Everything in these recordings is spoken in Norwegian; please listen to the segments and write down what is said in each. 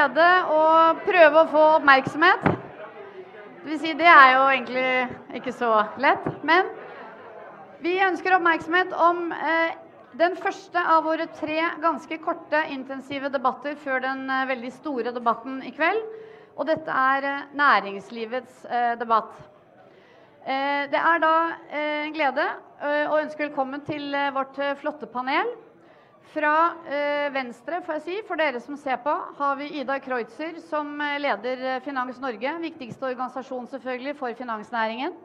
glede å prøve å få oppmerksomhet. Det vil si, det er jo egentlig ikke så lett. Men vi ønsker oppmerksomhet om eh, den første av våre tre ganske korte, intensive debatter før den eh, veldig store debatten i kveld. Og dette er eh, næringslivets eh, debatt. Eh, det er da eh, en glede å ønske velkommen til vårt flotte panel. Fra eh, venstre, får jeg si, for dere som ser på, har vi Ida Kreutzer, som leder Finans Norge. Viktigste organisasjon selvfølgelig for finansnæringen.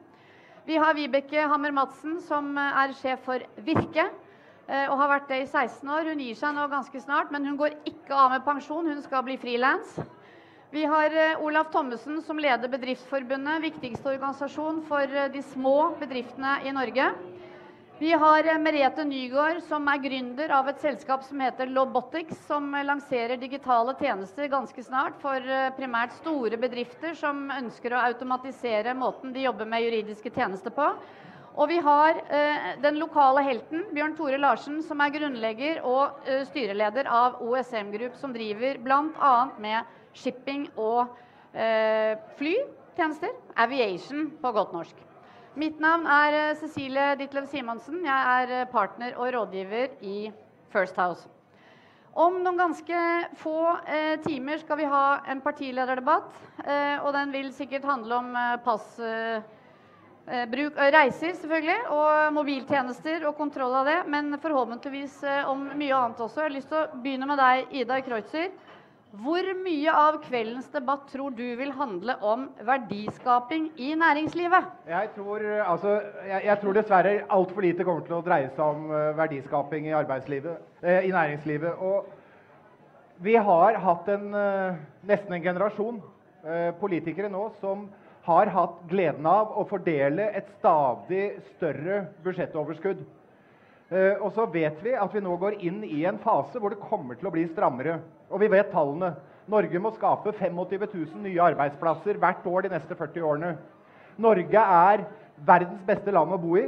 Vi har Vibeke Hammer-Madsen, som er sjef for Virke. Eh, og har vært det i 16 år. Hun gir seg nå ganske snart, men hun går ikke av med pensjon. Hun skal bli frilans. Vi har eh, Olaf Thommessen som leder Bedriftsforbundet, viktigste organisasjon for eh, de små bedriftene i Norge. Vi har Merete Nygaard, som er gründer av et selskap som heter Lobotics, som lanserer digitale tjenester ganske snart for primært store bedrifter som ønsker å automatisere måten de jobber med juridiske tjenester på. Og vi har eh, den lokale helten, Bjørn Tore Larsen, som er grunnlegger og eh, styreleder av OSM Group, som driver bl.a. med shipping og eh, flytjenester. Aviation på godt norsk. Mitt navn er eh, Cecilie Ditlev Simonsen. Jeg er eh, partner og rådgiver i First House. Om noen ganske få eh, timer skal vi ha en partilederdebatt. og den vil sikkert handle om pass Eh, eh, reiser selvfølgelig, og mobiltjenester og kontroll av det, men forhåpentligvis om mye annet også. Jeg har lyst til å begynne med deg, Ida Kreutzer. Hvor mye av kveldens debatt tror du vil handle om verdiskaping i næringslivet? Jeg tror, altså, jeg, jeg tror dessverre altfor lite kommer til å dreie seg om verdiskaping i, eh, i næringslivet. Og vi har hatt en, nesten en generasjon eh, politikere nå som har hatt gleden av å fordele et stadig større budsjettoverskudd. Eh, og så vet vi at vi nå går inn i en fase hvor det kommer til å bli strammere. Og vi vet tallene. Norge må skape 25 000 nye arbeidsplasser hvert år de neste 40 årene. Norge er verdens beste land å bo i.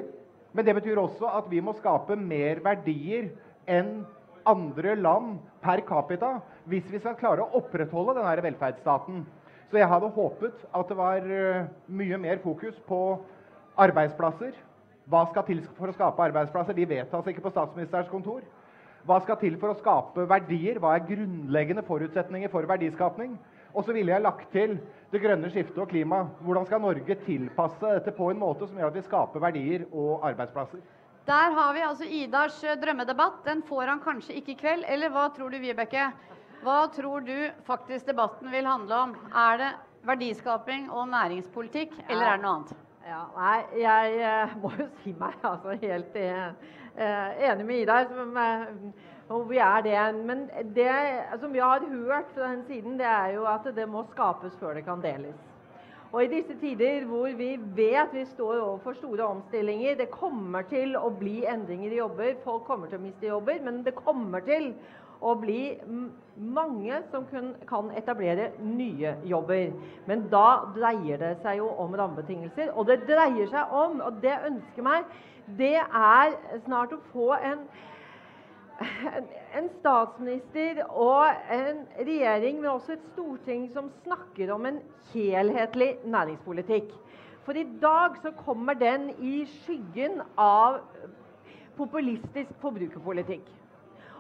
Men det betyr også at vi må skape mer verdier enn andre land per capita hvis vi skal klare å opprettholde denne velferdsstaten. Så jeg hadde håpet at det var eh, mye mer fokus på arbeidsplasser. Hva skal til for å skape arbeidsplasser? De vedtas ikke på statsministerens kontor. Hva skal til for å skape verdier? Hva er grunnleggende forutsetninger for verdiskapning? Og så ville jeg lagt til det grønne skiftet og klima. Hvordan skal Norge tilpasse dette på en måte som gjør at vi skaper verdier og arbeidsplasser? Der har vi altså Idars eh, drømmedebatt. Den får han kanskje ikke i kveld. Eller hva tror du, Vibeke? Hva tror du faktisk debatten vil handle om? Er det verdiskaping og næringspolitikk, eller er det noe annet? Ja, nei, jeg uh, må jo si meg altså, helt uh, enig med Ida. Uh, vi er det. Men det som vi har hørt fra den siden, det er jo at det må skapes før det kan deles. Og I disse tider hvor vi vet vi står overfor store omstillinger, det kommer til å bli endringer i jobber, folk kommer til å miste jobber, men det kommer til å bli mange som kan etablere nye jobber. Men da dreier det seg jo om rammebetingelser. Og det dreier seg om, og det ønsker meg, det er snart å få en, en statsminister og en regjering, men også et storting, som snakker om en helhetlig næringspolitikk. For i dag så kommer den i skyggen av populistisk forbrukerpolitikk.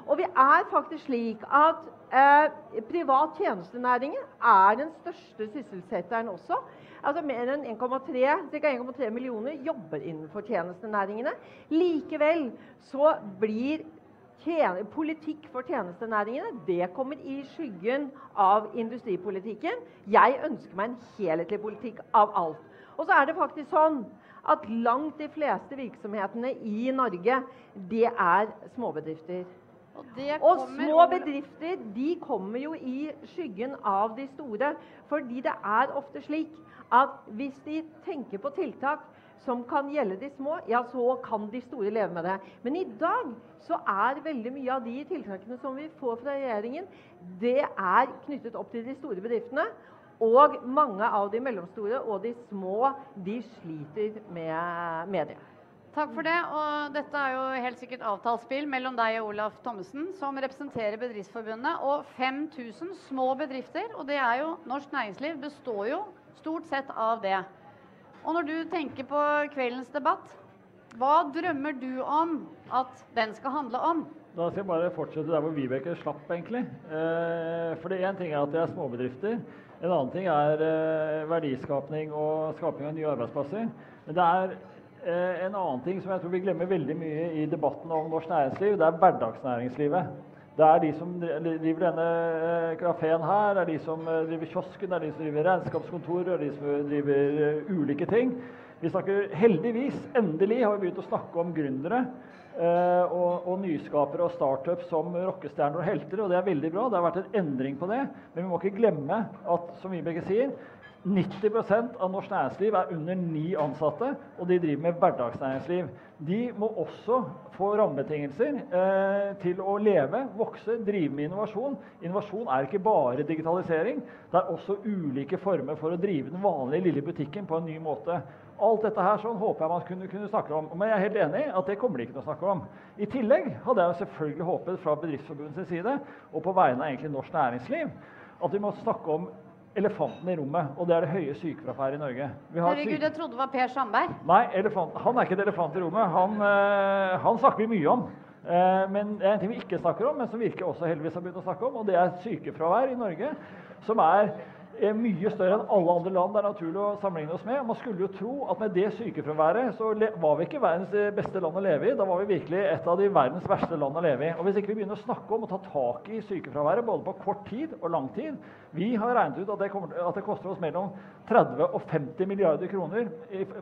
Og vi er faktisk slik at eh, privat tjenestenæring er den største sysselsetteren også. Altså Mer enn 1,3 millioner jobber innenfor tjenestenæringene. Likevel så blir politikk for tjenestenæringene det kommer i skyggen av industripolitikken. Jeg ønsker meg en helhetlig politikk av alt. Og så er det faktisk sånn at langt de fleste virksomhetene i Norge det er småbedrifter. Og, små bedrifter de kommer jo i skyggen av de store. Fordi det er ofte slik at hvis de tenker på tiltak som kan gjelde de små, ja, så kan de store leve med det. Men i dag så er veldig mye av de tiltakene som vi får fra regjeringen, det er knyttet opp til de store bedriftene. Og mange av de mellomstore og de små de sliter med, med det. Takk for det. Og dette er jo helt sikkert avtalt spill mellom deg og Olaf Thommessen, som representerer Bedriftsforbundet og 5000 små bedrifter. Og det er jo norsk næringsliv består jo stort sett av det. Og når du tenker på kveldens debatt, hva drømmer du om at den skal handle om? Da skal jeg bare fortsette der hvor Vibeke slapp, egentlig. Eh, for det én ting er at det er småbedrifter. En annen ting er eh, verdiskapning og skaping av nye arbeidsplasser. Men det er en annen ting som jeg tror vi glemmer veldig mye i debatten om norsk næringsliv. Det er hverdagsnæringslivet. Det er de som driver denne eh, kafeen her, det er de som eh, driver kiosken, det er de som driver regnskapskontoret, det er de som driver eh, ulike ting. Vi snakker heldigvis, endelig har vi begynt å snakke om gründere. Og, og, nyskapere og startups som rockestjerner og helter. og Det er veldig bra. Det har vært en endring på det. Men vi må ikke glemme at som Vibeke sier, 90% av norsk næringsliv er under ni ansatte, og de driver med hverdagsnæringsliv. De må også få rammebetingelser eh, til å leve, vokse, drive med innovasjon. Innovasjon er ikke bare digitalisering. Det er også ulike former for å drive den vanlige lille butikken på en ny måte. Alt dette her sånn håper jeg man kunne, kunne snakke om. Men jeg er helt enig at det kommer de ikke til å snakke om. I tillegg hadde jeg selvfølgelig håpet fra Bedriftsforbundets side og på vegne av norsk næringsliv at vi må snakke om elefanten i rommet, og det er det høye sykefraværet i Norge. Herregud, jeg trodde det var Per Sandberg. Nei, elefant, han er ikke et elefant i rommet. Han, uh, han snakker vi mye om. Uh, men det er en ting vi ikke snakker om, men som virker også heldigvis har begynt å snakke om, og det er sykefravær i Norge, som er er mye større enn alle andre land det er naturlig å sammenligne oss med. Man skulle jo tro at med det sykefraværet så var vi ikke verdens beste land å leve i. Da var vi virkelig et av de verdens verste land å leve i. Og Hvis ikke vi begynner å snakke om å ta tak i sykefraværet både på kort tid og lang tid Vi har regnet ut at det, kommer, at det koster oss mellom 30 og 50 milliarder kroner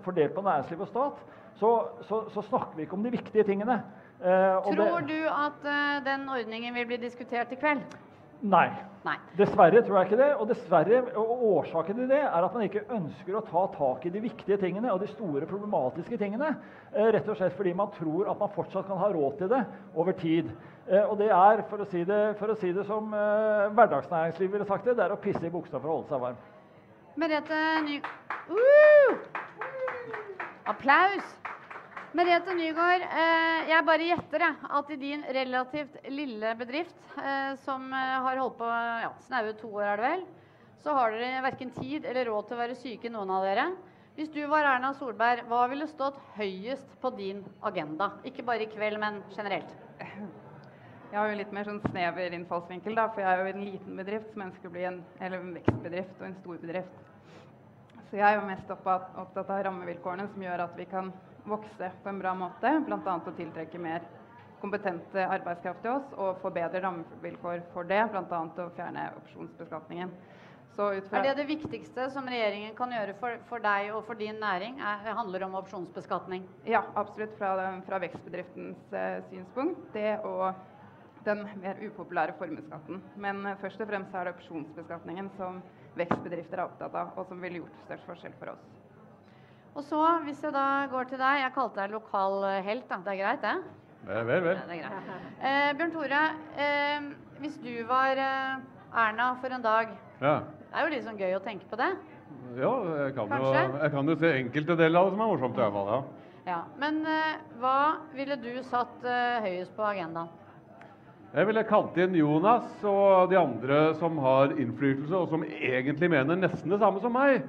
fordelt på næringsliv og stat. Så, så, så snakker vi ikke om de viktige tingene. Eh, Tror det, du at uh, den ordningen vil bli diskutert i kveld? Nei. Nei. Dessverre tror jeg ikke det. Og, dessverre, og årsaken til det er at man ikke ønsker å ta tak i de viktige tingene og de store problematiske tingene. Eh, rett og slett fordi man tror at man fortsatt kan ha råd til det over tid. Eh, og det er, for å si det, å si det som eh, hverdagsnæringslivet ville sagt det, det er å pisse i buksa for å holde seg varm. Merete Ny... Uh! Applaus! Merete Nygaard, eh, jeg bare gjetter jeg, at i din relativt lille bedrift, eh, som eh, har holdt på ja, snaue to år, er det vel, så har dere verken tid eller råd til å være syke, noen av dere. Hvis du var Erna Solberg, hva ville stått høyest på din agenda? Ikke bare i kveld, men generelt. Jeg har jo litt mer sånn snever innfallsvinkel, da, for jeg er jo en liten bedrift som ønsker å bli en, en vekstbedrift og en stor bedrift. Så jeg er jo mest opptatt av rammevilkårene som gjør at vi kan vokse på en bra måte. Bl.a. å tiltrekke mer kompetente arbeidskraft til oss og få bedre rammevilkår for det. Bl.a. å fjerne opsjonsbeskatningen. er det det viktigste som regjeringen kan gjøre for, for deg og for din næring? Er, handler om opsjonsbeskatning? Ja, absolutt. Fra, fra vekstbedriftens eh, synspunkt. Det og den mer upopulære formuesskatten. Men eh, først og fremst er det opsjonsbeskatningen som vekstbedrifter er opptatt av, og som ville gjort størst forskjell for oss. Og så, hvis jeg da går til deg Jeg kalte deg lokal eh, helt, da. Det er greit, det? Vel, vel. vel. Ja, eh, Bjørn Tore, eh, hvis du var eh, Erna for en dag ja. Det er jo litt sånn gøy å tenke på det? Ja, jeg kan, jo, jeg kan jo se enkelte deler av det som er morsomt. i hvert fall, ja. ja. Men eh, hva ville du satt eh, høyest på agendaen? Jeg ville kalt inn Jonas og de andre som har innflytelse, og som egentlig mener nesten det samme som meg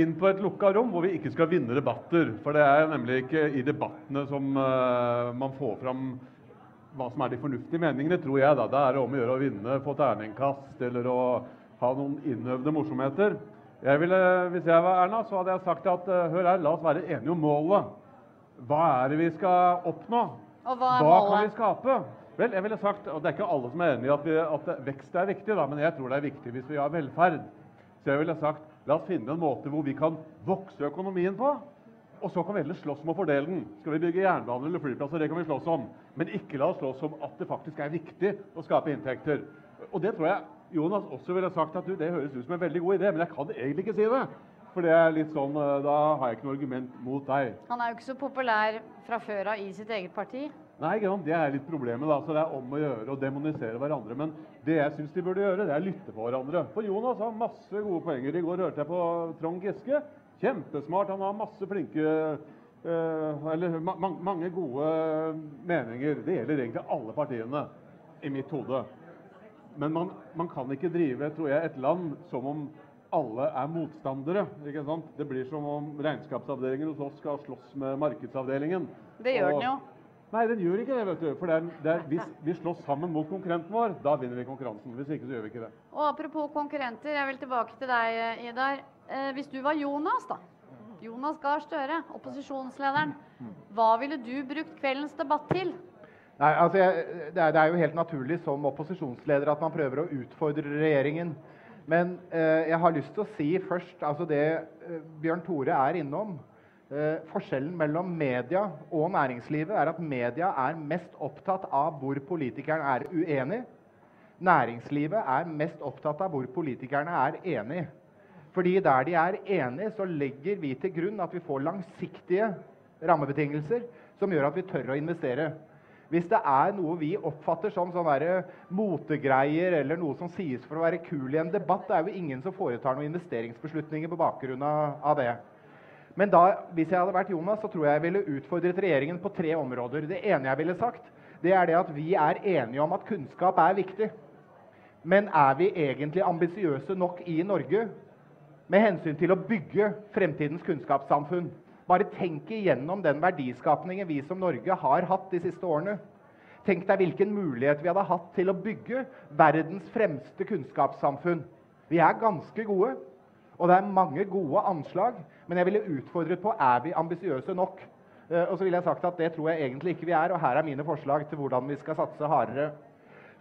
inn på et lukka rom hvor vi ikke skal vinne debatter. For det er nemlig ikke i debattene som uh, man får fram hva som er de fornuftige meningene, tror jeg. da. Det er om å gjøre å vinne, få terningkast eller å ha noen innøvde morsomheter. Jeg ville, hvis jeg var Erna, så hadde jeg sagt at uh, hør her, la oss være enige om målet. Hva er det vi skal oppnå? Og hva er hva målet? kan vi skape? Vel, jeg ville sagt, og Det er ikke alle som er enig i at, at vekst er viktig, da, men jeg tror det er viktig hvis vi har velferd. Så jeg ville sagt La oss finne en måte hvor vi kan vokse økonomien på. Og så kan vi heller slåss om å fordele den. Skal vi bygge jernbane eller flyplasser, det kan vi slåss om. Men ikke la oss slåss om at det faktisk er viktig å skape inntekter. Og det tror jeg Jonas også ville sagt at du, det høres ut som en veldig god idé, men jeg kan egentlig ikke si det. For det er litt sånn, eh, da har jeg ikke noe argument mot deg. Han er jo ikke så populær fra før av i sitt eget parti. Nei, det er litt problemet. da, så Det er om å gjøre å demonisere hverandre. Men det jeg syns de burde gjøre, det er å lytte på hverandre. For Jonas har masse gode poenger. I går hørte jeg på Trond Giske. Kjempesmart. Han har masse flinke eh, eller ma ma mange gode meninger. Det gjelder egentlig alle partiene, i mitt hode. Men man, man kan ikke drive tror jeg, et land som om alle er motstandere. ikke sant? Det blir som om regnskapsavdelingen hos oss skal slåss med markedsavdelingen. Det gjør Og- den jo. Nei, den gjør ikke det. vet du. For det er, det er, hvis vi slåss sammen mot konkurrenten vår, da vinner vi konkurransen. Hvis ikke, så gjør vi ikke det. Og apropos konkurrenter, jeg vil tilbake til deg, Idar. Eh, hvis du var Jonas, da. Jonas Gahr Støre, opposisjonslederen. Hva ville du brukt kveldens debatt til? Nei, altså jeg, det, er, det er jo helt naturlig som opposisjonsleder at man prøver å utfordre regjeringen. Men eh, jeg har lyst til å si først altså det eh, Bjørn Tore er innom. Eh, forskjellen mellom media og næringslivet er at media er mest opptatt av hvor politikerne er uenig. Næringslivet er mest opptatt av hvor politikerne er enig. Fordi der de er enige, så legger vi til grunn at vi får langsiktige rammebetingelser som gjør at vi tør å investere. Hvis det er noe vi oppfatter som sånn motegreier eller noe som sies for å være kul i en debatt, det er jo ingen som foretar noen investeringsbeslutninger på bakgrunn av det. Men da, hvis jeg hadde vært Jonas, så tror jeg jeg ville utfordret regjeringen på tre områder. Det ene jeg ville sagt, det er det at vi er enige om at kunnskap er viktig. Men er vi egentlig ambisiøse nok i Norge med hensyn til å bygge fremtidens kunnskapssamfunn? Bare tenk igjennom den verdiskapningen vi som Norge har hatt de siste årene. Tenk deg hvilken mulighet vi hadde hatt til å bygge verdens fremste kunnskapssamfunn. Vi er ganske gode, og det er mange gode anslag. Men jeg ville utfordret på er vi ambisiøse nok. Eh, og så ville jeg sagt at det tror jeg egentlig ikke vi er, og her er mine forslag til hvordan vi skal satse hardere.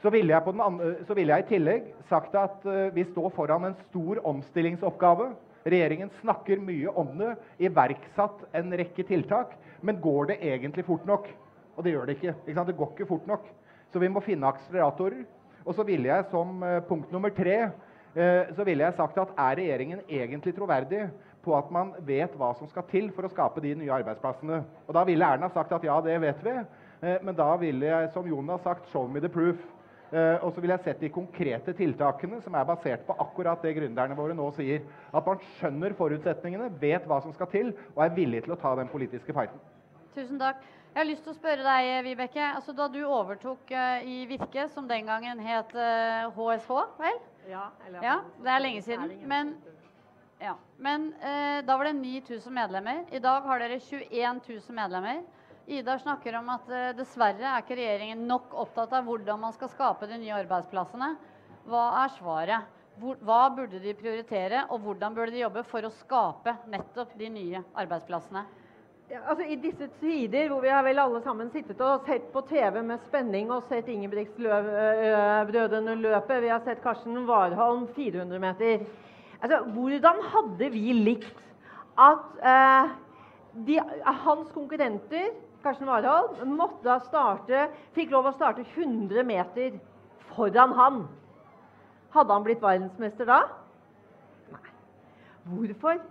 Så ville jeg, andre, så ville jeg i tillegg sagt at eh, vi står foran en stor omstillingsoppgave. Regjeringen snakker mye om det, iverksatt en rekke tiltak. Men går det egentlig fort nok? Og det gjør det ikke. ikke? Det går ikke fort nok. Så vi må finne akseleratorer. Og så ville jeg som eh, punkt nummer tre eh, så ville jeg sagt at er regjeringen egentlig troverdig på at man vet hva som skal til for å skape de nye arbeidsplassene? Og da ville Erna sagt at ja, det vet vi. Eh, men da ville jeg som Jonas sagt 'show me the proof'. Eh, og så vil jeg sett de konkrete tiltakene som er basert på akkurat det gründerne våre nå sier. At man skjønner forutsetningene, vet hva som skal til, og er villig til å ta den politiske fighten. Tusen takk. Jeg har lyst til å spørre deg, Vibeke. Altså, da du overtok eh, i Virke, som den gangen het eh, HSH, vel? Ja, eller- Ja, det er lenge siden. Men, ja. Men eh, da var det 9000 medlemmer. I dag har dere 21 000 medlemmer. Ida snakker om at eh, dessverre er ikke regjeringen nok opptatt av hvordan man skal skape de nye arbeidsplassene. Hva er svaret? Hvor, hva burde de prioritere, og hvordan burde de jobbe for å skape nettopp de nye arbeidsplassene? Altså I disse tider hvor vi har vel alle sammen sittet og sett på TV med spenning og sett Ingebrigtsen-brødrene løpe, vi har sett Karsten Warholm 400 meter altså, Hvordan hadde vi likt at eh, de, hans konkurrenter, Karsten Warholm, måtte starte, fikk lov å starte 100 meter foran han? Hadde han blitt verdensmester da? Nei. Hvorfor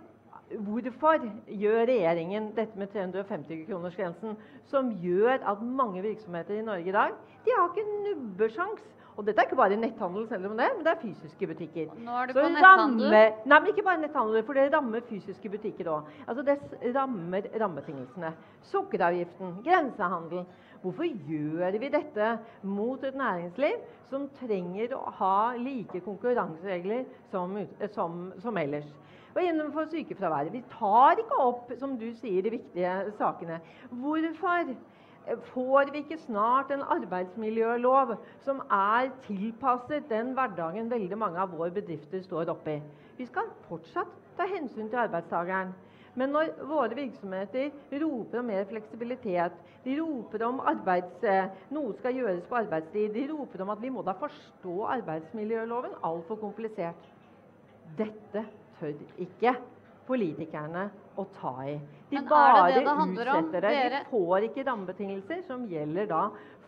Hvorfor gjør regjeringen dette med 350-kronersgrensen, som gjør at mange virksomheter i Norge i dag de har ikke nubbesjans? Og dette er ikke bare netthandel, selv om det, men det er fysiske butikker. Nå er du Så på netthandel. rammer- nei, men ikke bare netthandel, for det rammer fysiske butikker òg. Altså det rammer rammebetingelsene. Sukkeravgiften, grensehandel. Hvorfor gjør vi dette mot et næringsliv som trenger å ha like konkurranseregler som, som, som ellers? Og gjennomfor sykefraværet. Vi tar ikke opp, som du sier, de viktige sakene. Hvorfor får vi ikke snart en arbeidsmiljølov som er tilpasset den hverdagen veldig mange av våre bedrifter står oppi? Vi skal fortsatt ta hensyn til arbeidstakeren. Men når våre virksomheter roper om mer fleksibilitet, de roper om arbeids, noe skal gjøres på arbeidstid, de roper om at vi må da forstå arbeidsmiljøloven altfor komplisert. Dette tør ikke politikerne å ta i. De Men bare det det utsetter det. Dere- De får ikke rammebetingelser som gjelder da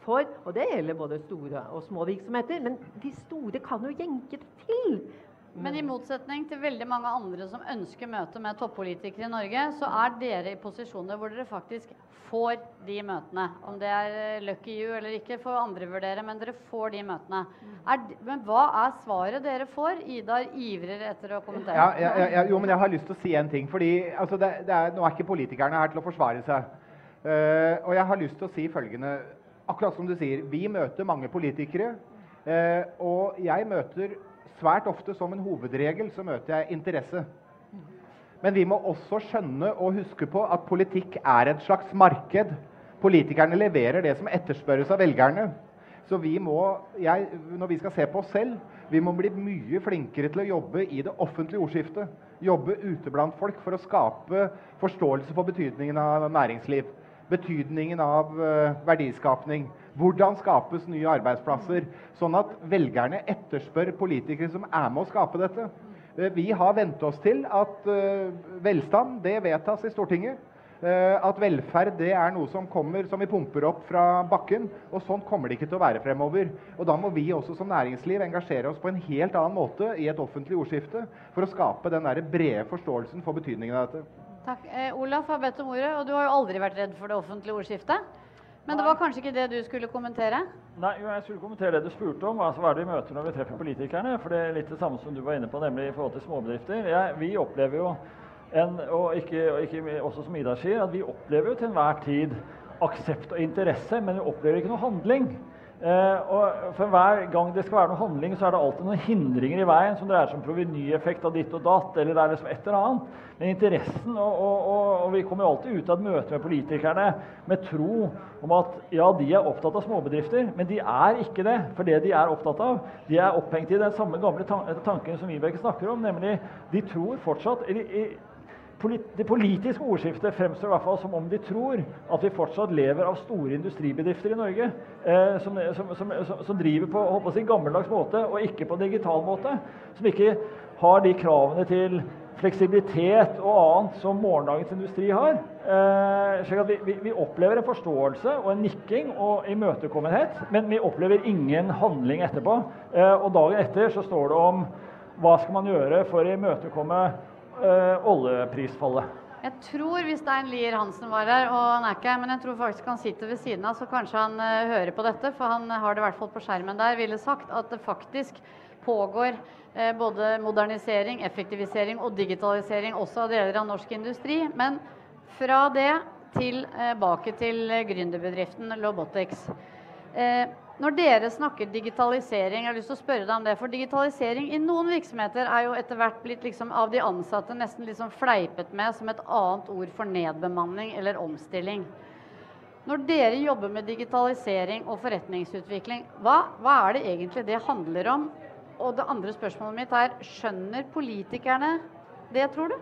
for Og det gjelder både store og små virksomheter, men de store kan jo jenke det til Men i motsetning til veldig mange andre som ønsker møte med toppolitikere i Norge, så er dere i posisjoner hvor dere faktisk får de møtene. Om det er eh, lucky you eller ikke, får andre vurdere, men dere får de møtene. Er, men hva er svaret dere får? Idar ivrer etter å kommentere. Ja, ja, ja, ja, jo, men jeg har lyst til å si en ting. fordi altså, det, det er, Nå er ikke politikerne her til å forsvare seg. Uh, og jeg har lyst til å si følgende. Akkurat som du sier, vi møter mange politikere. Uh, og jeg møter svært ofte som en hovedregel så møter jeg interesse. Men vi må også skjønne og huske på at politikk er et slags marked. Politikerne leverer det som etterspørres av velgerne. Så vi må, jeg, når vi skal se på oss selv, vi må bli mye flinkere til å jobbe i det offentlige ordskiftet. Jobbe ute blant folk for å skape forståelse for betydningen av næringsliv. Betydningen av eh, verdiskapning. Hvordan skapes nye arbeidsplasser? Sånn at velgerne etterspør politikere som er med å skape dette. Eh, Vi har vent oss til at eh, velstand det vedtas i Stortinget. At velferd det er noe som kommer som vi pumper opp fra bakken. Og sånn kommer det ikke til å være fremover. Og da må vi også som næringsliv engasjere oss på en helt annen måte i et offentlig ordskifte for å skape den der brede forståelsen for betydningen av dette. Takk. Eh, Olaf har bedt om ordet, og du har jo aldri vært redd for det offentlige ordskiftet. Men det var kanskje ikke det du skulle kommentere? Nei, jo, jeg skulle kommentere det du spurte om. Altså, hva er det vi møter når vi treffer politikerne? For det er litt det samme som du var inne på, nemlig i forhold til småbedrifter. Jeg, vi opplever jo en, og ikke, og ikke også som Ida sier, at vi opplever jo til enhver tid aksept og interesse, men vi opplever ikke noe handling. Eh, og for Hver gang det skal være noe handling, så er det alltid noen hindringer i veien som dreier seg om provenyeffekt av ditt og datt, eller det er liksom et eller annet. Men interessen, og, og, og, og vi kommer jo alltid ut av et møte med politikerne med tro om at ja, de er opptatt av småbedrifter, men de er ikke det. For det de er opptatt av, de er opphengt i den samme gamle tanken som Vibeke snakker om, nemlig de tror fortsatt eller, i, det politiske ordskiftet fremstår i hvert fall som om de tror at vi fortsatt lever av store industribedrifter i Norge eh, som, som, som, som, driver på håper jeg gammeldags måte og ikke på digital måte. Som ikke har de kravene til fleksibilitet og annet som morgendagens industri har. Eh, slik at vi, vi, vi opplever en forståelse og en nikking og imøtekommenhet, men vi opplever ingen handling etterpå. Eh, og dagen etter så står det om hva skal man gjøre for å imøtekomme eh, oljeprisfallet. Jeg tror hvis Stein Lier Hansen var her, og han er ikke her, men jeg tror faktisk han sitter ved siden av, så kanskje han eh, hører på dette, for han har det i hvert fall på skjermen der, ville sagt at det faktisk pågår eh, både modernisering, effektivisering og digitalisering også av deler av norsk industri. Men fra det tilbake til gründerbedriften Lobotics. Eh, når dere snakker digitalisering, jeg har lyst til å spørre deg om det, for digitalisering i noen virksomheter er jo etter hvert blitt liksom av de ansatte nesten liksom fleipet med som et annet ord for nedbemanning eller omstilling. Når dere jobber med digitalisering og forretningsutvikling, hva, hva er det egentlig det handler om? Og det andre spørsmålet mitt er, skjønner politikerne det, tror du?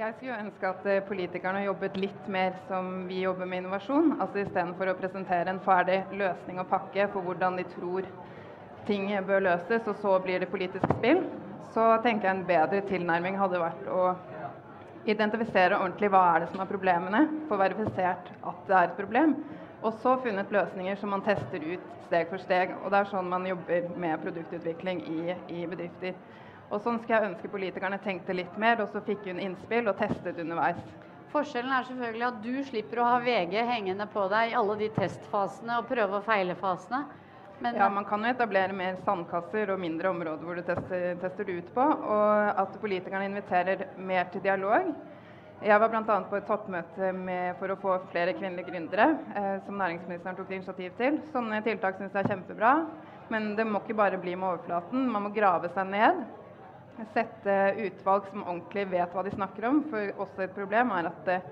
Jeg skulle ønske at eh, politikerne jobbet litt mer som vi jobber med innovasjon. Altså Istedenfor å presentere en ferdig løsning og pakke for hvordan de tror ting bør løses, og så blir det politisk spill, så tenker jeg en bedre tilnærming hadde vært å identifisere ordentlig hva er det som er problemene, få verifisert at det er et problem, og så funnet løsninger som man tester ut steg for steg. Og det er sånn man jobber med produktutvikling i, i bedrifter. Og sånn skal jeg ønske politikerne tenkte litt mer, og så fikk hun innspill og testet underveis. Forskjellen er selvfølgelig at du slipper å ha VG hengende på deg i alle de testfasene og prøve- og feilefasene. Men Ja, Man kan jo etablere mer sandkasser og mindre områder hvor du tester, tester det ut på. Og at politikerne inviterer mer til dialog. Jeg var bl.a. på et toppmøte med, for å få flere kvinnelige gründere, eh, som næringsministeren tok initiativ til. Sånne tiltak syns jeg er kjempebra. Men det må ikke bare bli med overflaten. Man må grave seg ned. Sette utvalg som ordentlig vet hva de snakker om. For også et problem er at eh,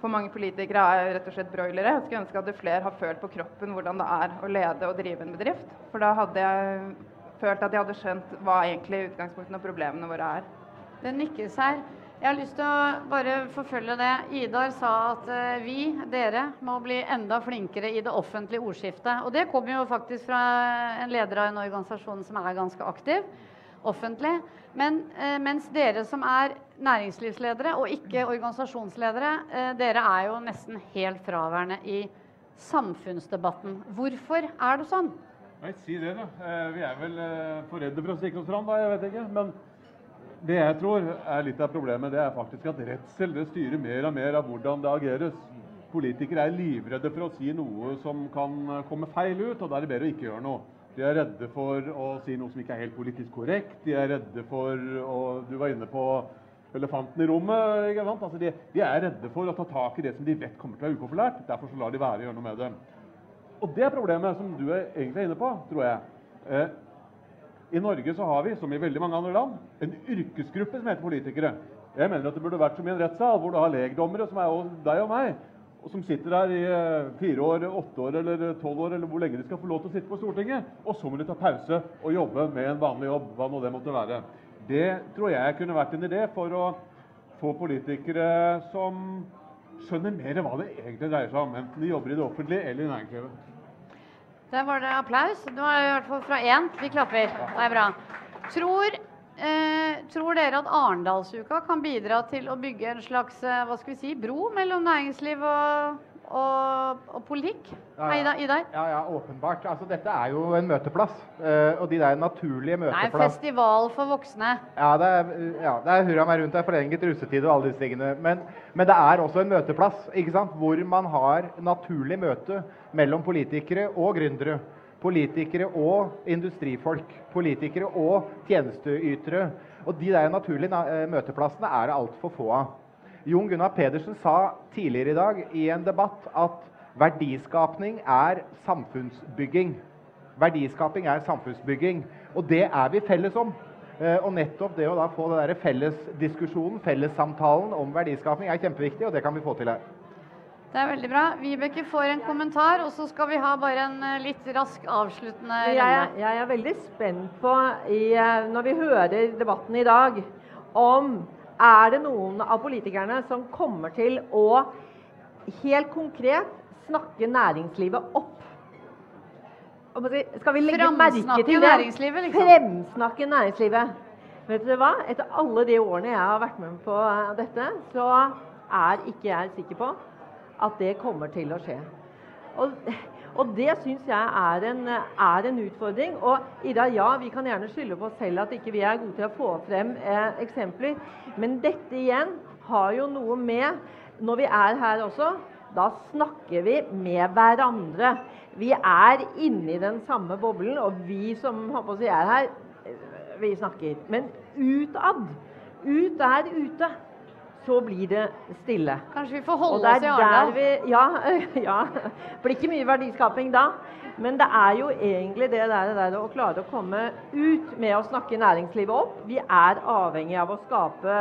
for mange politikere er rett og slett broilere. Jeg skulle ønske at flere har følt på kroppen hvordan det er å lede og drive en bedrift. For da hadde jeg følt at jeg hadde skjønt hva egentlig utgangspunktet og problemene våre er. Det nikkes her. Jeg har lyst til å bare forfølge det. Idar sa at eh, vi, dere, må bli enda flinkere i det offentlige ordskiftet. Og det kommer jo faktisk fra en leder av en organisasjon som er ganske aktiv offentlig. Men eh, mens dere som er næringslivsledere og ikke organisasjonsledere, eh, dere er jo nesten helt fraværende i samfunnsdebatten. Hvorfor er det sånn? Nei, si det, da. Eh, Vi er vel for redde for å stikke oss fram, da. Jeg vet ikke. Men det jeg tror er litt av problemet, det er faktisk at redsel det styrer mer og mer av hvordan det ageres. Politikere er livredde for å si noe som kan komme feil ut, og da er det bedre å ikke gjøre noe. De er redde for å si noe som ikke er helt politisk korrekt. De er redde for å Du var inne på elefanten i rommet. ikke sant? Altså de, de er redde for å ta tak i det som de vet kommer til å være upopulært. Derfor så lar de være å gjøre noe med det. Og det er problemet som du er egentlig er inne på, tror jeg. Eh, I Norge så har vi, som i veldig mange andre land, en yrkesgruppe som heter politikere. Jeg mener at det burde vært som i en rettssal, hvor du har legdommere, som er deg og meg, og som sitter der i eh, fire år, åtte år eller tolv år, eller hvor lenge de skal få lov til å sitte på Stortinget. Og så må de ta pause og jobbe med en vanlig jobb, hva nå det måtte være. Det tror jeg kunne vært en idé for å få politikere som skjønner mer hva det egentlig dreier seg om, enten de jobber i det offentlige eller i næringslivet. Der var det applaus. Nå er vi i hvert fall fra én. Vi klapper. Det er bra. Tror, eh, tror dere at Arendalsuka kan bidra til å bygge en slags eh, hva skal vi si, bro mellom næringsliv og, og, og politikk? Ja, ja. Ida, deg? Ja, ja, åpenbart. Altså, dette er jo en møteplass. eh, og de der naturlige Det er en festival for voksne. Ja, det er, ja, det er hurra meg rundt, det er forlenget russetid og alle disse tingene. Men, men det er også en møteplass ikke sant? hvor man har naturlig møte mellom politikere og gründere. Politikere og industrifolk. Politikere og tjenesteytere. Og de der naturlige eh, møteplassene er det altfor få av. Jon Gunnar Pedersen sa tidligere i dag i en debatt at verdiskapning er samfunnsbygging. Verdiskaping er samfunnsbygging, og det er vi felles om. Eh, Og nettopp det å da få den fellesdiskusjonen, fellessamtalen om verdiskapning er kjempeviktig, og det kan vi få til her. Det er veldig bra. Vibeke får en kommentar, og så skal vi ha bare en eh, litt rask avsluttende Jeg, runde. jeg er veldig spent på, i, eh, når vi hører debatten i dag, om er det noen av politikerne som kommer til å helt konkret snakke næringslivet opp. Skal vi- legge merke til det? næringslivet, liksom. Fremsnakke næringslivet. Vet dere hva? Etter alle de årene jeg har vært med på eh, dette, så er ikke jeg sikker på at det kommer til å skje. Og, og det syns jeg er en, er en utfordring. Og Ida, ja, vi kan gjerne skylde på oss selv at ikke vi er gode til å få frem eh, eksempler. Men dette igjen har jo noe med Når vi er her også, da snakker vi med hverandre. Vi er inni den samme boblen, og vi som si er her, eh, vi snakker. Men utad, ut der ute, så blir det stille. Kanskje vi får holde oss i Arendal? Ja, ja. Blir ikke mye verdiskaping da. Men det er jo egentlig det der, det der å klare å komme ut med å snakke næringslivet opp. Vi er avhengig av å skape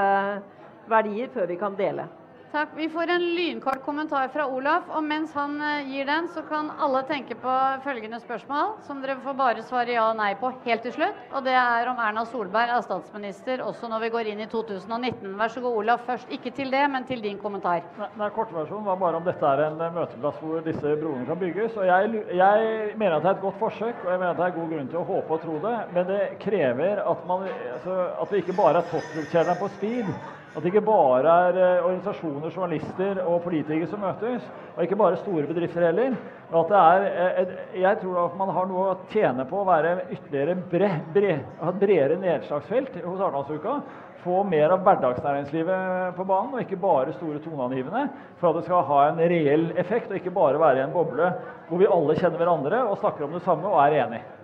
verdier før vi kan dele. Takk. Vi får en lynkort kommentar fra Olaf. Og mens han eh, gir den, så kan alle tenke på følgende spørsmål, som dere får bare svare ja og nei på helt til slutt. Og det er om Erna Solberg er statsminister også når vi går inn i 2019. Vær så god, Olaf. Først ikke til det, men til din kommentar. Nei, nei, Kortversjonen var bare om dette er en eh, møteplass hvor disse broene kan bygges. og jeg, jeg mener at det er et godt forsøk, og jeg mener at det er god grunn til å håpe og tro det. Men det krever at, man, altså, at vi ikke bare er topplukkjederne på speed. At det ikke bare er eh, organisasjoner, journalister og politikere som møtes. Og ikke bare store bedrifter heller. og at det er, eh, jeg tror at man har noe å tjene på å være ytterligere bre, bre, ha et bredere nedslagsfelt hos Arendalsuka få mer av hverdagsnæringslivet på banen, og ikke bare store toneangivende, for at det skal ha en reell effekt, og ikke bare være i en boble hvor vi alle kjenner hverandre og snakker om det samme og er enige.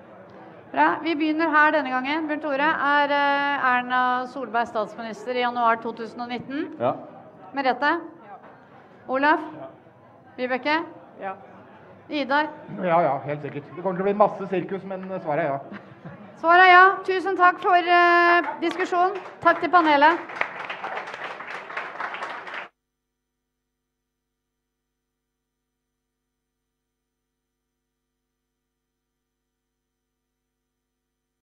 Bra. Vi begynner her denne gangen. Bjørn Tore, er eh, Erna Solberg statsminister i januar 2019? Ja. Merete? Ja. Olaf? Vibeke? Ja. Idar? Ja, ja, helt sikkert. Det kommer til å bli masse sirkus, men svaret er ja. Svaret er ja. Tusen takk for uh, diskusjonen. Takk til panelet.